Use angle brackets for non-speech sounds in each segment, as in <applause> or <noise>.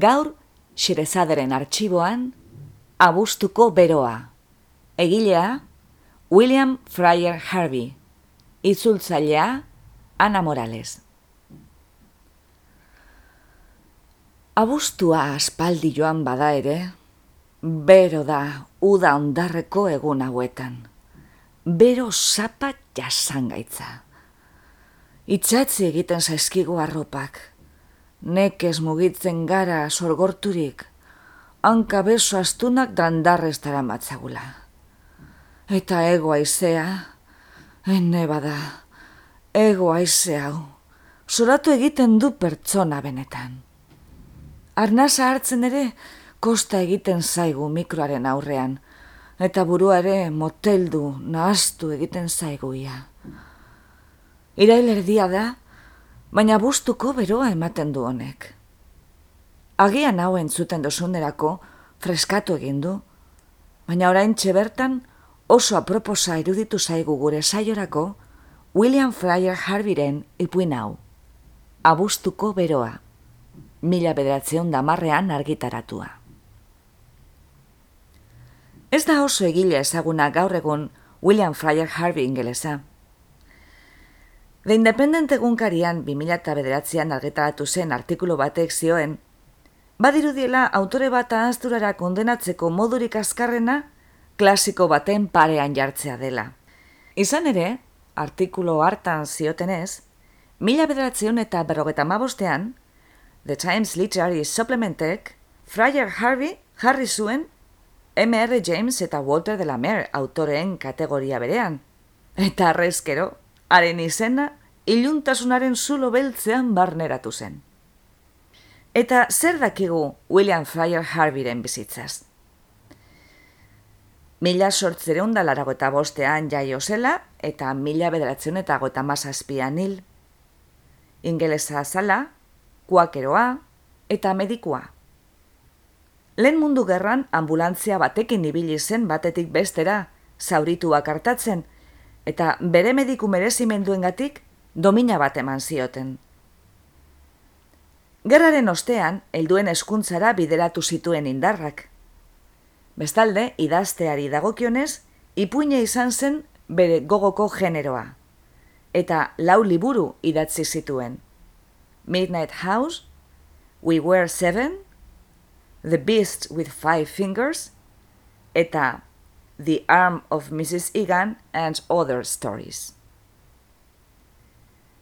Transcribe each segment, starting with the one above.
Gaur, Xerezaderen arxiboan, abustuko beroa. Egilea, William Fryer Harvey. Itzultzailea, Ana Morales. Abustua aspaldi joan bada ere, bero da uda ondarreko egun hauetan. Bero zapa jasangaitza. Itxatzi egiten zaizkigu arropak, nekez mugitzen gara sorgorturik, hanka beso astunak dandarrez dara matzagula. Eta ego aizea, ene bada, ego hau, zoratu egiten du pertsona benetan. Arnasa hartzen ere, kosta egiten zaigu mikroaren aurrean, eta buruare moteldu, nahaztu egiten zaiguia. Irail erdia da, baina bustuko beroa ematen du honek. Agian hau entzuten dozunerako freskatu egin du, baina orain bertan oso aproposa iruditu zaigu gure saiorako William Fryer Harbiren ipuin hau. Abustuko beroa, mila bederatzeon damarrean argitaratua. Ez da oso egile ezaguna gaur egun William Fryer Harvey ingelesa. The Independent egunkarian 2000 bederatzean argitaratu zen artikulu batek zioen, badirudiela autore bat ahazturara kondenatzeko modurik azkarrena, klasiko baten parean jartzea dela. Izan ere, artikulu hartan ziotenez, mila bederatzeon eta berrogeta mabostean, The Times Literary Supplementek, Friar Harvey jarri zuen M.R. James eta Walter de la Mer autoreen kategoria berean. Eta arrezkero, haren izena iluntasunaren zulo beltzean barneratu zen. Eta zer dakigu William Fryer Harveyren bizitzaz? Mila sortzereun da larago eta bostean jaio zela eta mila bederatzen eta gota mazazpian hil. Ingelesa azala, kuakeroa eta medikua. Lehen mundu gerran ambulantzia batekin ibili zen batetik bestera, zaurituak hartatzen, eta bere mediku merezimenduengatik domina bat eman zioten. Gerraren ostean, helduen eskuntzara bideratu zituen indarrak. Bestalde, idazteari dagokionez, ipuine izan zen bere gogoko generoa. Eta lau liburu idatzi zituen. Midnight House, We Were Seven, The Beast with Five Fingers, eta The Arm of Mrs. Egan and Other Stories.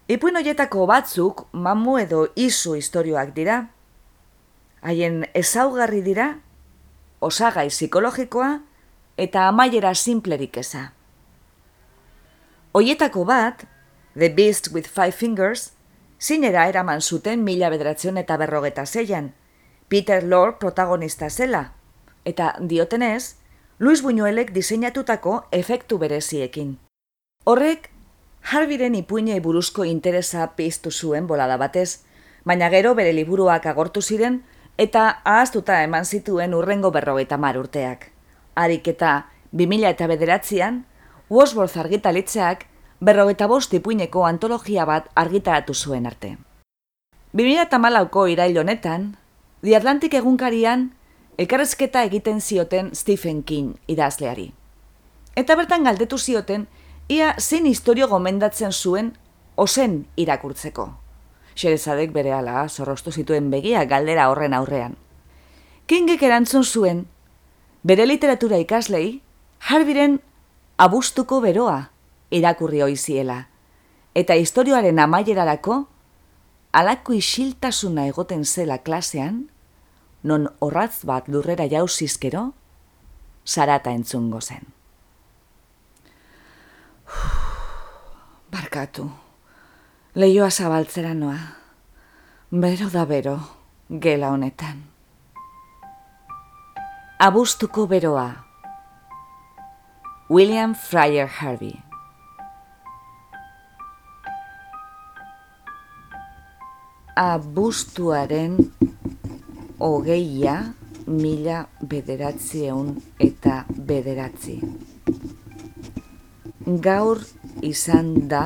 Ipuin hoietako batzuk mamu edo isu istorioak dira. Haien ezaugarri dira, osagai psikologikoa eta amaiera simplerik eza. Hoietako bat, The Beast with Five Fingers, zinera eraman zuten mila bederatzen eta berrogeta zeian, Peter Lord protagonista zela, eta diotenez, Luis Buñuelek diseinatutako efektu bereziekin. Horrek, Harbiren ipuinei buruzko interesa piztu zuen bolada batez, baina gero bere liburuak agortu ziren eta ahaztuta eman zituen urrengo berrogeita mar urteak. Harik eta 2000 eta bederatzean, Wordsworth argitalitzeak berrogeita bost ipuineko antologia bat argitaratu zuen arte. 2000 eta malauko irail honetan, The Atlantic egunkarian elkarrezketa egiten zioten Stephen King idazleari. Eta bertan galdetu zioten, ia zein historio gomendatzen zuen ozen irakurtzeko. Xerezadek bere ala zorrostu zituen begia galdera horren aurrean. Kingek erantzun zuen, bere literatura ikaslei, jarbiren abustuko beroa irakurri oiziela, eta historioaren amaierarako, alako isiltasuna egoten zela klasean, non horratz bat lurrera jauzizkero, zarata entzungo zen. <sighs> barkatu, lehioa zabaltzera noa, bero da bero, gela honetan. Abustuko beroa, William Fryer Harvey Abustuaren hogeia mila bederatzieun eta bederatzi. Gaur izan da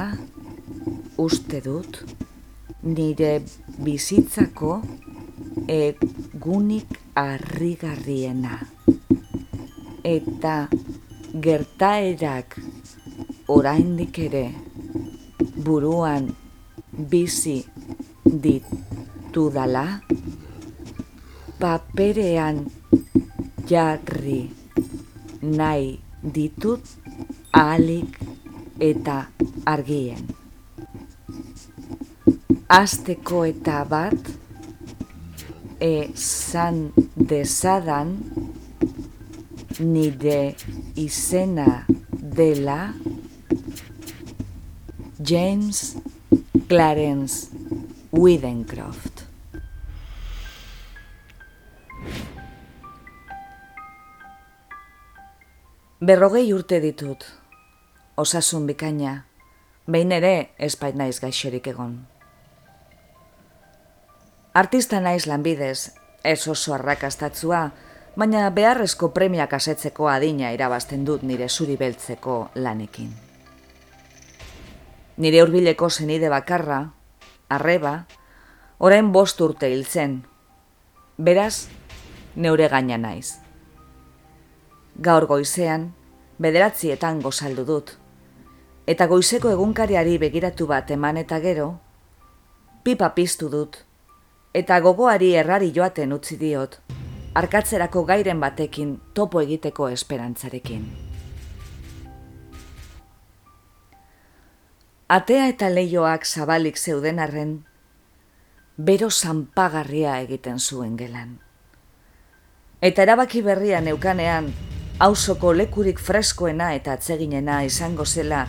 uste dut nire bizitzako egunik harrigarriena. Eta gertaerak oraindik ere buruan bizi ditudala paperean jarri nahi ditut ahalik eta argien. Azteko eta bat esan dezadan nire izena dela James Clarence Widencroft. Berrogei urte ditut, osasun bikaina, behin ere espait naiz gaixorik egon. Artista naiz lanbidez, ez oso arrakastatzua, baina beharrezko premiak asetzeko adina irabazten dut nire zuri beltzeko lanekin. Nire hurbileko zenide bakarra, arreba, orain bost urte hil zen. Beraz, neure gaina naiz gaur goizean, bederatzietan gozaldu dut. Eta goizeko egunkariari begiratu bat eman eta gero, pipa piztu dut, eta gogoari errari joaten utzi diot, arkatzerako gairen batekin topo egiteko esperantzarekin. Atea eta leioak zabalik zeuden arren, bero zanpagarria egiten zuen gelan. Eta erabaki berria neukanean, hausoko lekurik freskoena eta atseginena izango zela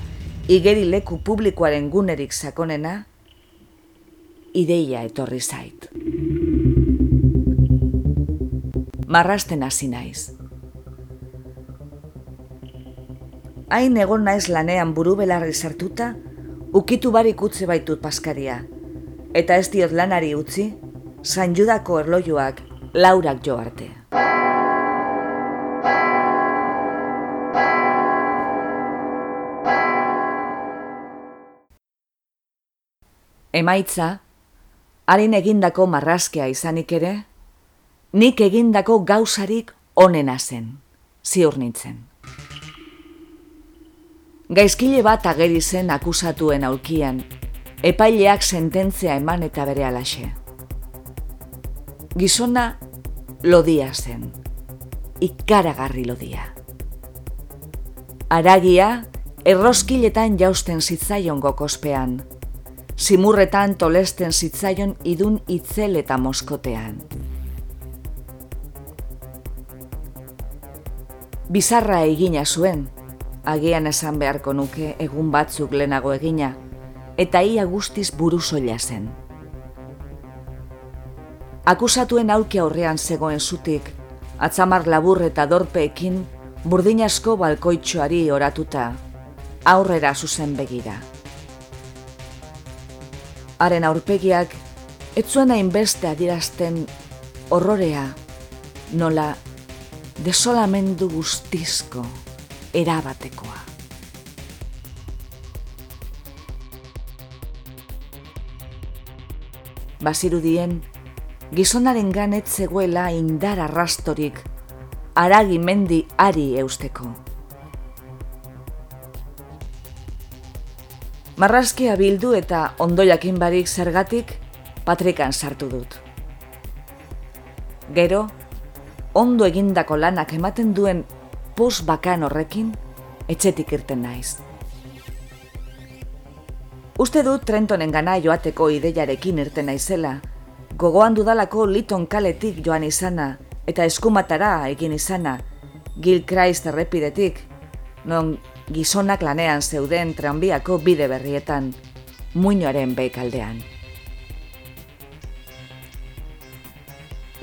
igeri leku publikoaren gunerik sakonena, ideia etorri zait. Marrasten hasi naiz. Hain egon naiz lanean buru belarri sartuta, ukitu barik utze baitut paskaria, eta ez diot lanari utzi, San Judako erlojuak laurak jo artea. Emaitza, harin egindako marrazkea izanik ere, nik egindako gauzarik onena zen, ziur nintzen. Gaizkile bat ageri zen akusatuen aulkian, epaileak sententzia eman eta bere alaxe. Gizona lodia zen, ikaragarri lodia. Aragia, erroskiletan jausten zitzaion gokospean, simurretan tolesten zitzaion idun itzel eta moskotean. Bizarra egina zuen, agian esan beharko nuke egun batzuk lehenago egina, eta ia guztiz buru zen. Akusatuen aulki aurrean zegoen zutik, atzamar labur eta dorpeekin, burdin asko balkoitxoari oratuta, aurrera zuzen begira haren aurpegiak ez zuen hainbeste adirazten horrorea nola desolamendu guztizko erabatekoa. Bazirudien, gizonaren ganet zegoela indar arrastorik, aragi mendi ari eusteko. Marrazkia bildu eta ondoiakin barik zergatik patrikan sartu dut. Gero, ondo egindako lanak ematen duen pos bakan horrekin etxetik irten naiz. Uste dut Trentonen gana joateko ideiarekin irten naizela. Gogoan dudalako Liton kaletik joan izana, eta eskumatara egin izana, Gil Christ errepidetik, non gizonak lanean zeuden tranbiako bide berrietan, muinoaren bekaldean.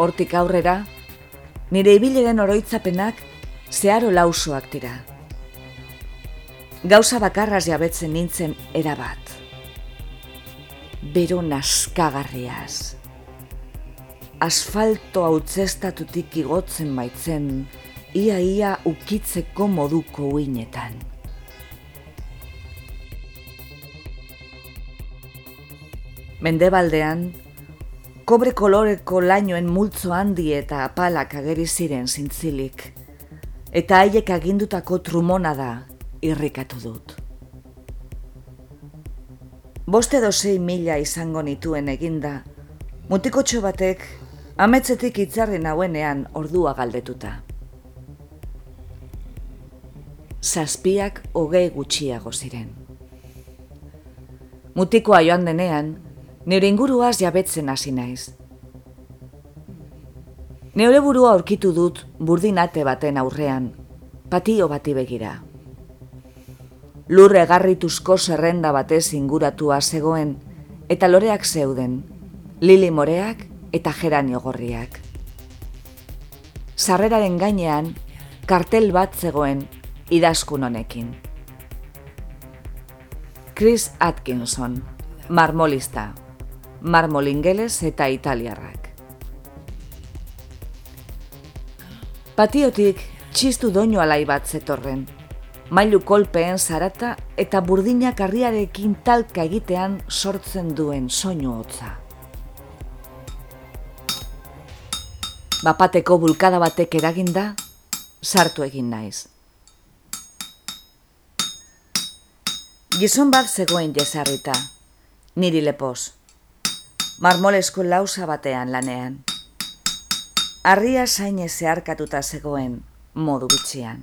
Hortik aurrera, nire ibileren oroitzapenak zeharo lausoak dira. Gauza bakarraz jabetzen nintzen erabat. Bero naskagarriaz. Asfalto hau igotzen baitzen, ia-ia ukitzeko moduko uinetan. Mendebaldean, kobre koloreko lainoen multzo handi eta apalak ageri ziren zintzilik, eta haiek agindutako trumona da irrikatu dut. Boste dozei mila izango nituen eginda, mutikotxo batek ametzetik itzarri nauenean ordua galdetuta zazpiak hogei gutxiago ziren. Mutikoa joan denean, nire inguruaz jabetzen hasi naiz. Neure burua aurkitu dut burdinate baten aurrean, patio bati begira. Lurre garrituzko zerrenda batez inguratua zegoen, eta loreak zeuden, lili moreak eta geranio gorriak. Sarreraren gainean, kartel bat zegoen idazkun honekin. Chris Atkinson, marmolista, marmolingeles eta italiarrak. Patiotik txistu doinu alai bat zetorren, mailu kolpeen zarata eta burdinak harriarekin talka egitean sortzen duen soinu hotza. Bapateko bulkada batek eraginda, sartu egin naiz. Gizon bat zegoen jesarrita, niri lepoz. Marmolesko lausa batean lanean. Arria zaine zeharkatuta zegoen modu bitxian.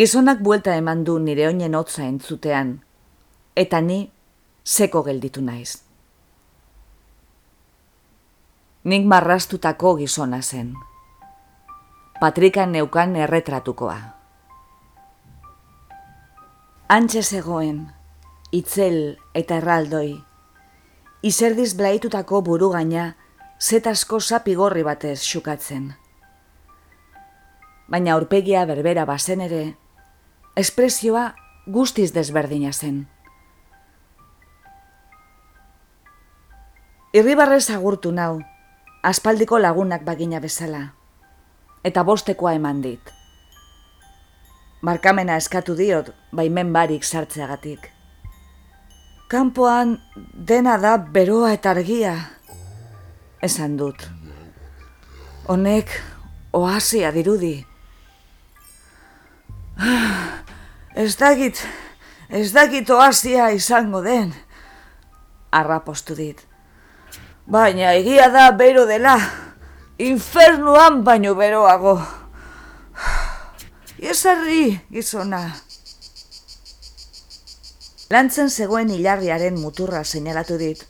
Gizonak buelta eman du nire oinen hotza entzutean, eta ni seko gelditu naiz. Nik marrastutako gizona zen. Patrikan neukan erretratukoa. Antxe zegoen, itzel eta erraldoi, izerdiz blaitutako buru gaina, zetasko sapigorri batez xukatzen. Baina aurpegia berbera bazen ere, espresioa guztiz desberdina zen. Irribarrez agurtu nau, aspaldiko lagunak bagina bezala, eta bostekoa eman dit. Markamena eskatu diot, baimen barik sartzeagatik. Kanpoan dena da beroa eta argia, esan dut. Honek oasia dirudi. <sighs> Ez dakit, ez dakit oasia izango den, arrapostu dit. Baina egia da bero dela, infernuan baino beroago. <sighs> Iesarri, gizona. Lantzen zegoen hilarriaren muturra seinalatu dit,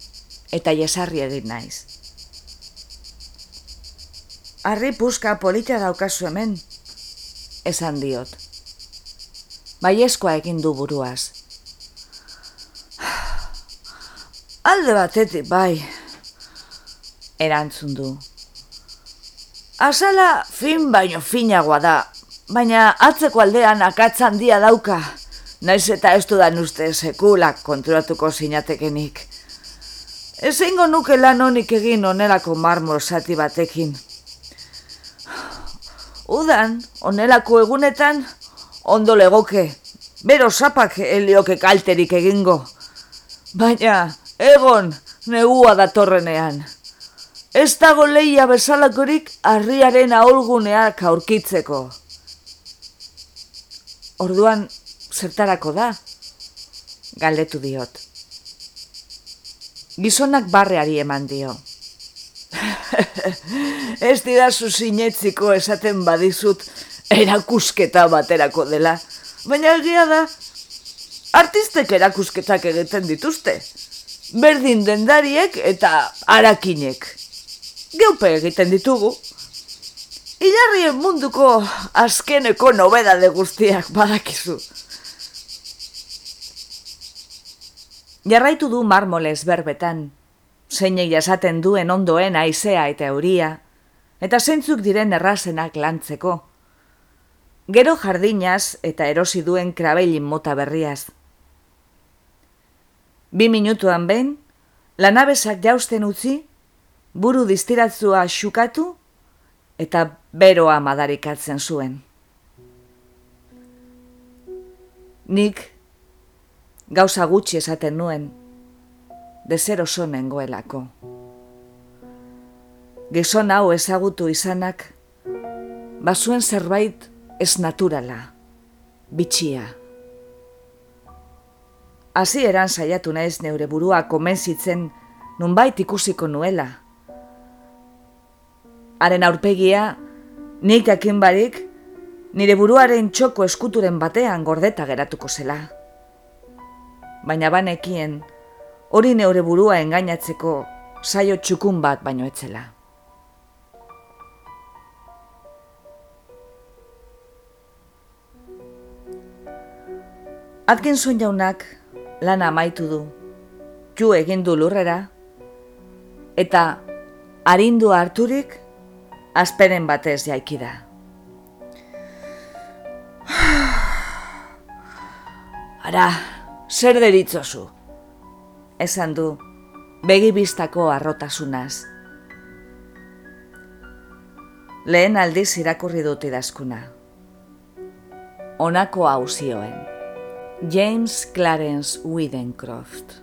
eta iesarri egin naiz. Arri puska polita daukazu hemen, esan diot. Baieskoa egin du buruaz. Alde batetik bai, erantzun du. Azala fin baino finagoa da, baina atzeko aldean akatzan dia dauka, naiz eta ez dudan uste sekulak konturatuko zinatekenik. Ez ingo nuke lan honik egin onelako marmor zati batekin. Udan, onelako egunetan, ondo legoke, bero zapak helioke kalterik egingo. Baina, egon, negua datorrenean. Ez dago leia bezalakorik arriaren aholguneak aurkitzeko. Orduan, zertarako da? Galdetu diot. Gizonak barreari eman dio. <laughs> Ez dira zuzinetziko esaten badizut erakusketa baterako dela. Baina egia da, artistek erakusketak egiten dituzte. Berdin dendariek eta arakinek. Geupe egiten ditugu. Ilarrien munduko azkeneko nobedade guztiak badakizu. Jarraitu du marmoles berbetan, zeinei jasaten duen ondoen aizea eta euria, eta zeintzuk diren errazenak lantzeko. Gero jardinaz eta erosi duen krabelin mota berriaz. Bi minutuan behin, lanabesak jausten utzi, buru distiratzua xukatu eta beroa madarikatzen zuen. Nik gauza gutxi esaten nuen, dezer oso nengoelako. Gizon hau ezagutu izanak, bazuen zerbait ez naturala, bitxia. Hasi eran saiatu naiz neure burua komenzitzen nunbait ikusiko nuela. Haren aurpegia, nik jakin barik, nire buruaren txoko eskuturen batean gordeta geratuko zela. Baina banekien, hori neure burua engainatzeko saio txukun bat baino etzela. Atkinson jaunak lana amaitu du, ju egin du lurrera, eta arindu harturik azperen batez jaiki da. <sighs> Ara, zer deritzozu? Esan du, begibistako arrotasunaz. Lehen aldiz irakurri dut idazkuna. Honako hau zioen. James Clarence Widencroft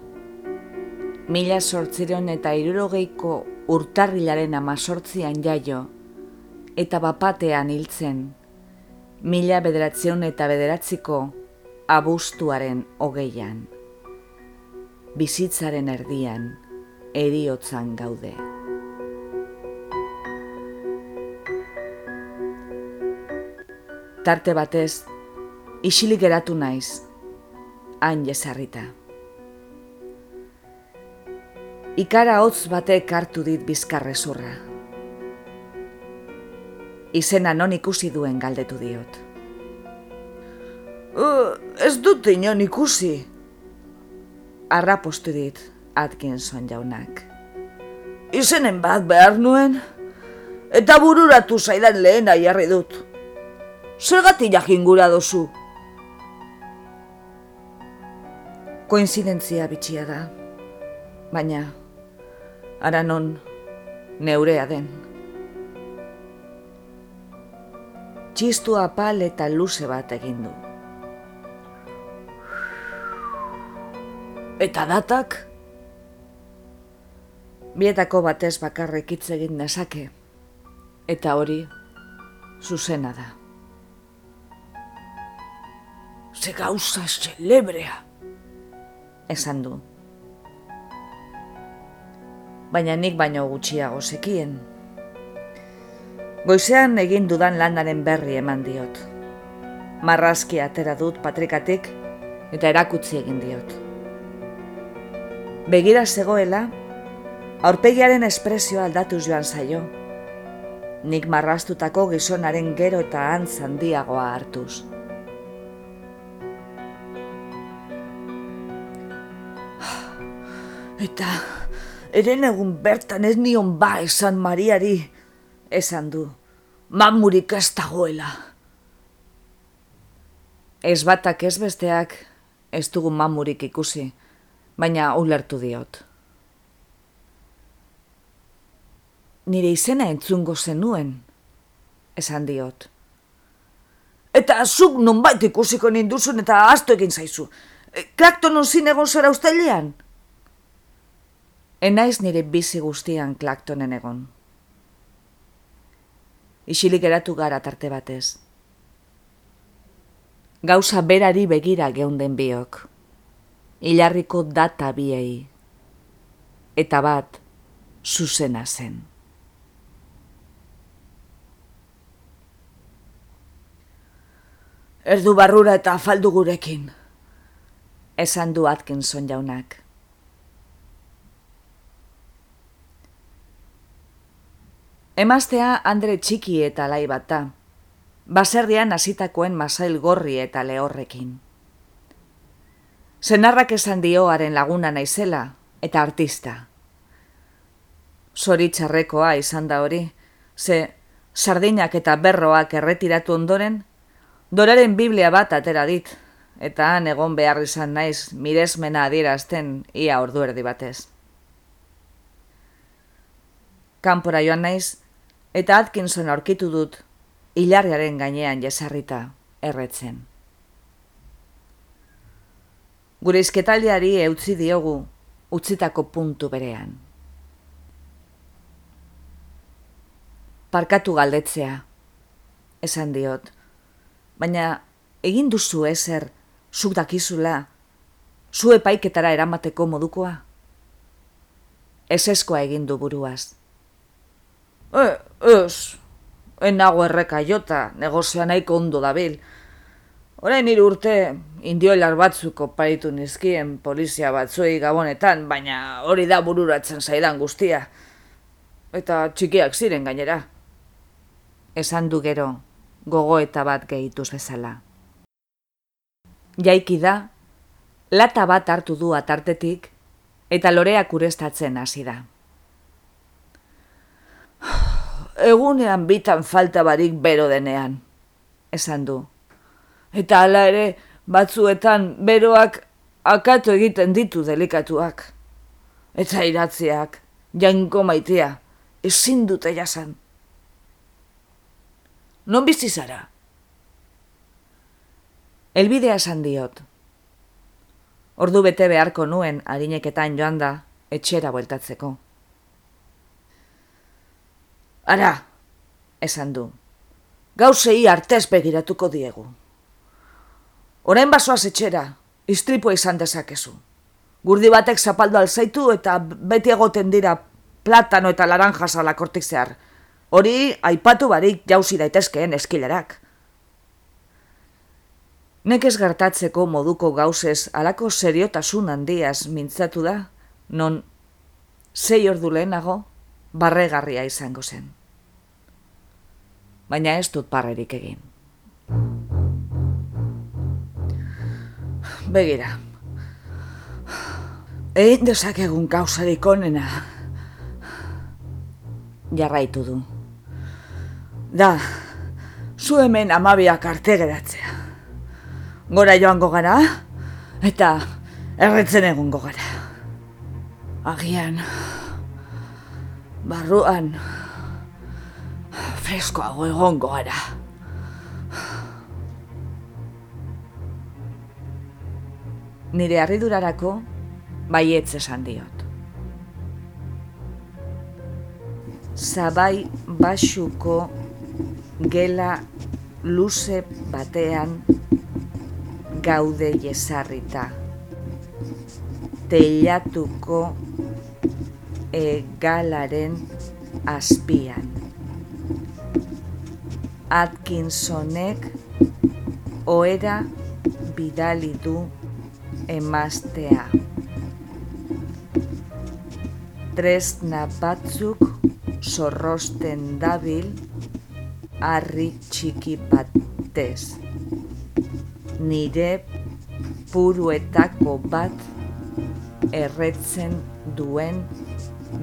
Mila sortziron eta irurogeiko urtarrilaren amazortzian jaio eta bapatean hiltzen mila bederatzion eta bederatziko abustuaren hogeian. Bizitzaren erdian eriotzan gaude. Tarte batez, isilik geratu naiz, hain jesarrita. Ikara hotz batek hartu dit bizkarrezurra. Izena non ikusi duen galdetu diot. Uh, ez dut inon ikusi. Arrapostu dit Atkinson jaunak. Izenen bat behar nuen, eta bururatu zaidan lehena jarri dut. Zergatik jakingura dozu? koinzidentzia bitxia da, baina ara non neurea den. Txistu apal eta luze bat egin du. Eta datak? Bietako batez bakarrek hitz egin nezake, eta hori zuzena da. Ze gauza celebrea! esan du. Baina nik baino gutxiago sekien. Goizean egin dudan lanaren berri eman diot. Marrazki atera dut patrikatik eta erakutzi egin diot. Begira zegoela, aurpegiaren espresioa aldatuz joan zaio. Nik marraztutako gizonaren gero eta antz handiagoa hartuz. Eta eren egun bertan ez nion ba esan Mariari, esan du, mamurik ez dagoela. Ez batak ez besteak ez dugu mamurik ikusi, baina ulertu diot. Nire izena entzungo zenuen, esan diot. Eta zuk nonbait ikusiko ninduzun eta astu egin zaizu. Klaktonon zinegon zara ustelian? Enaiz nire bizi guztian klaktonen egon. Isilik eratu gara tarte batez. Gauza berari begira geunden biok. Ilarriko data biei. Eta bat, zuzena zen. Erdu barrura eta afaldu gurekin. esan du Atkinson jaunak. Emaztea Andre txiki eta lai bat da, baserrian hasitakoen masail gorri eta lehorrekin. Senarrak esan dioaren laguna naizela eta artista. Zoritxarrekoa izan da hori, ze sardinak eta berroak erretiratu ondoren, doraren Biblia bat atera dit, eta han egon behar izan naiz miresmena adierazten ia ordu erdi batez. Kanpora joan naiz, eta Atkinson aurkitu dut, hilarriaren gainean jesarrita, erretzen. Gure izketaldiari eutzi diogu, utzitako puntu berean. Parkatu galdetzea, esan diot, baina egin duzu ezer zuk dakizula, zu epaiketara eramateko modukoa? Ez eskoa egin du buruaz. E, ez, enago erreka jota, negozioa nahiko ondo dabil. Horain nire urte, indioilar batzuko paritu nizkien polizia batzuei gabonetan, baina hori da bururatzen zaidan guztia. Eta txikiak ziren gainera. Esan du gero, gogoeta bat gehituz bezala jaiki da, lata bat hartu du atartetik, eta loreak urestatzen hasi da. <sighs> Egunean bitan falta barik bero denean, esan du. Eta hala ere, batzuetan beroak akatu egiten ditu delikatuak. Eta iratziak, jainko maitea, ezin dute jasan. Non bizi zara? Elbidea esan diot. Ordu bete beharko nuen adineketan joan da, etxera bueltatzeko. Ara, esan du. Gauzei artez begiratuko diegu. Horain basoaz etxera, istripua izan dezakezu. Gurdi batek zapaldu alzaitu eta beti egoten dira platano eta laranja salakortik zehar. Hori, aipatu barik jauzi daitezkeen eskilerak. Nekez gertatzeko moduko gauzez alako seriotasun handiaz mintzatu da, non sei ordu lehenago barregarria izango zen. Baina ez dut parrerik egin. Begira, egin dezakegun gauzarik onena, jarraitu du. Da, zu hemen amabiak arte geratzea gora joango gara, eta erretzen egongo gara. Agian, barruan, freskoago egongo gara. Nire harridurarako baietz esan diot. Zabai basuko gela luze batean gaude jesarrita. Teilatuko egalaren azpian. Atkinsonek oera bidali du emaztea. Tresna batzuk zorrosten dabil harri txiki batez nire puruetako bat erretzen duen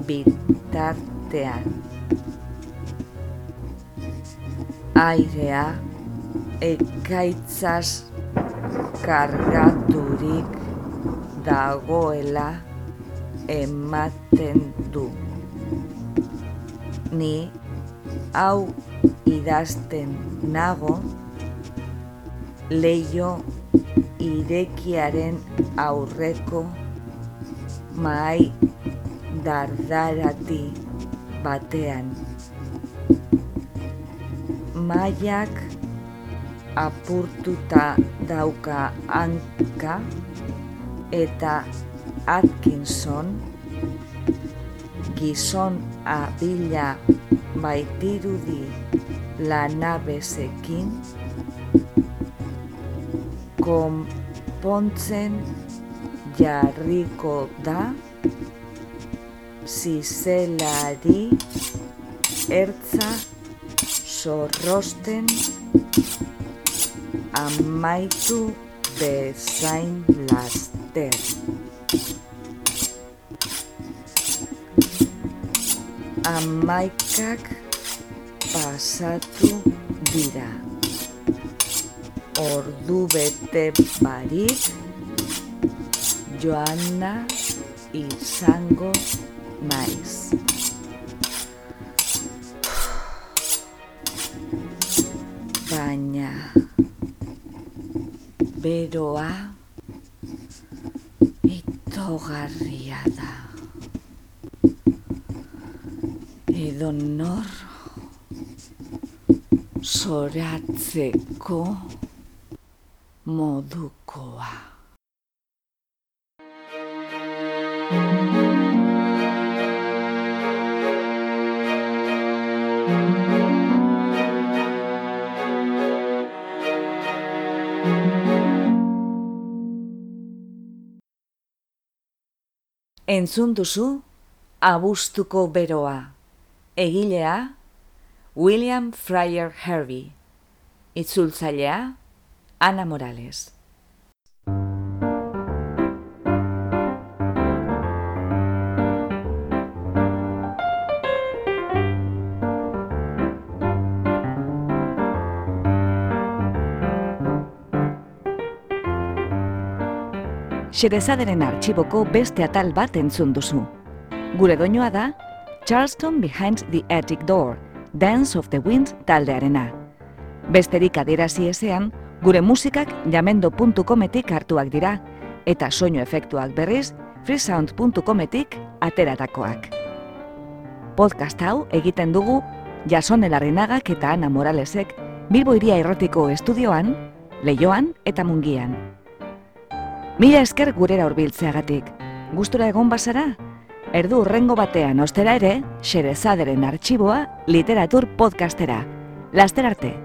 bitartean. Airea ekaitzaz kargaturik dagoela ematen du. Ni hau idazten nago, leio irekiaren aurreko mai dardarati batean. Maiak apurtuta dauka hanka eta Atkinson. Gizon abila baitirudi lanabezekin konpontzen jarriko da zizelari ertza zorrosten amaitu bezain laster. Amaikak pasatu dira. Ordu bete barik joana izango naiz. <sighs> Baina beroa itogarria da. Edo nor zoratzeko modukoa. Entzun duzu Abustuko beroa. Egilea William Fryer Hervey. Itzultzailea Ana Morales. Xerezaderen artxiboko beste atal bat entzun duzu. Gure doinoa da Charleston Behind the Attic Door, Dance of the Wind taldearena. Besterik adierazi ezean, gure musikak jamendo.cometik hartuak dira, eta soinu efektuak berriz freesound.cometik ateratakoak. Podcast hau egiten dugu Jason Elarrinagak eta Ana Moralesek Bilbo Iria Errotiko estudioan, Leioan eta Mungian. Mila esker gurera hurbiltzeagatik. Gustura egon bazara? Erdu urrengo batean ostera ere, Xerezaderen artxiboa literatur podcastera. Laster arte!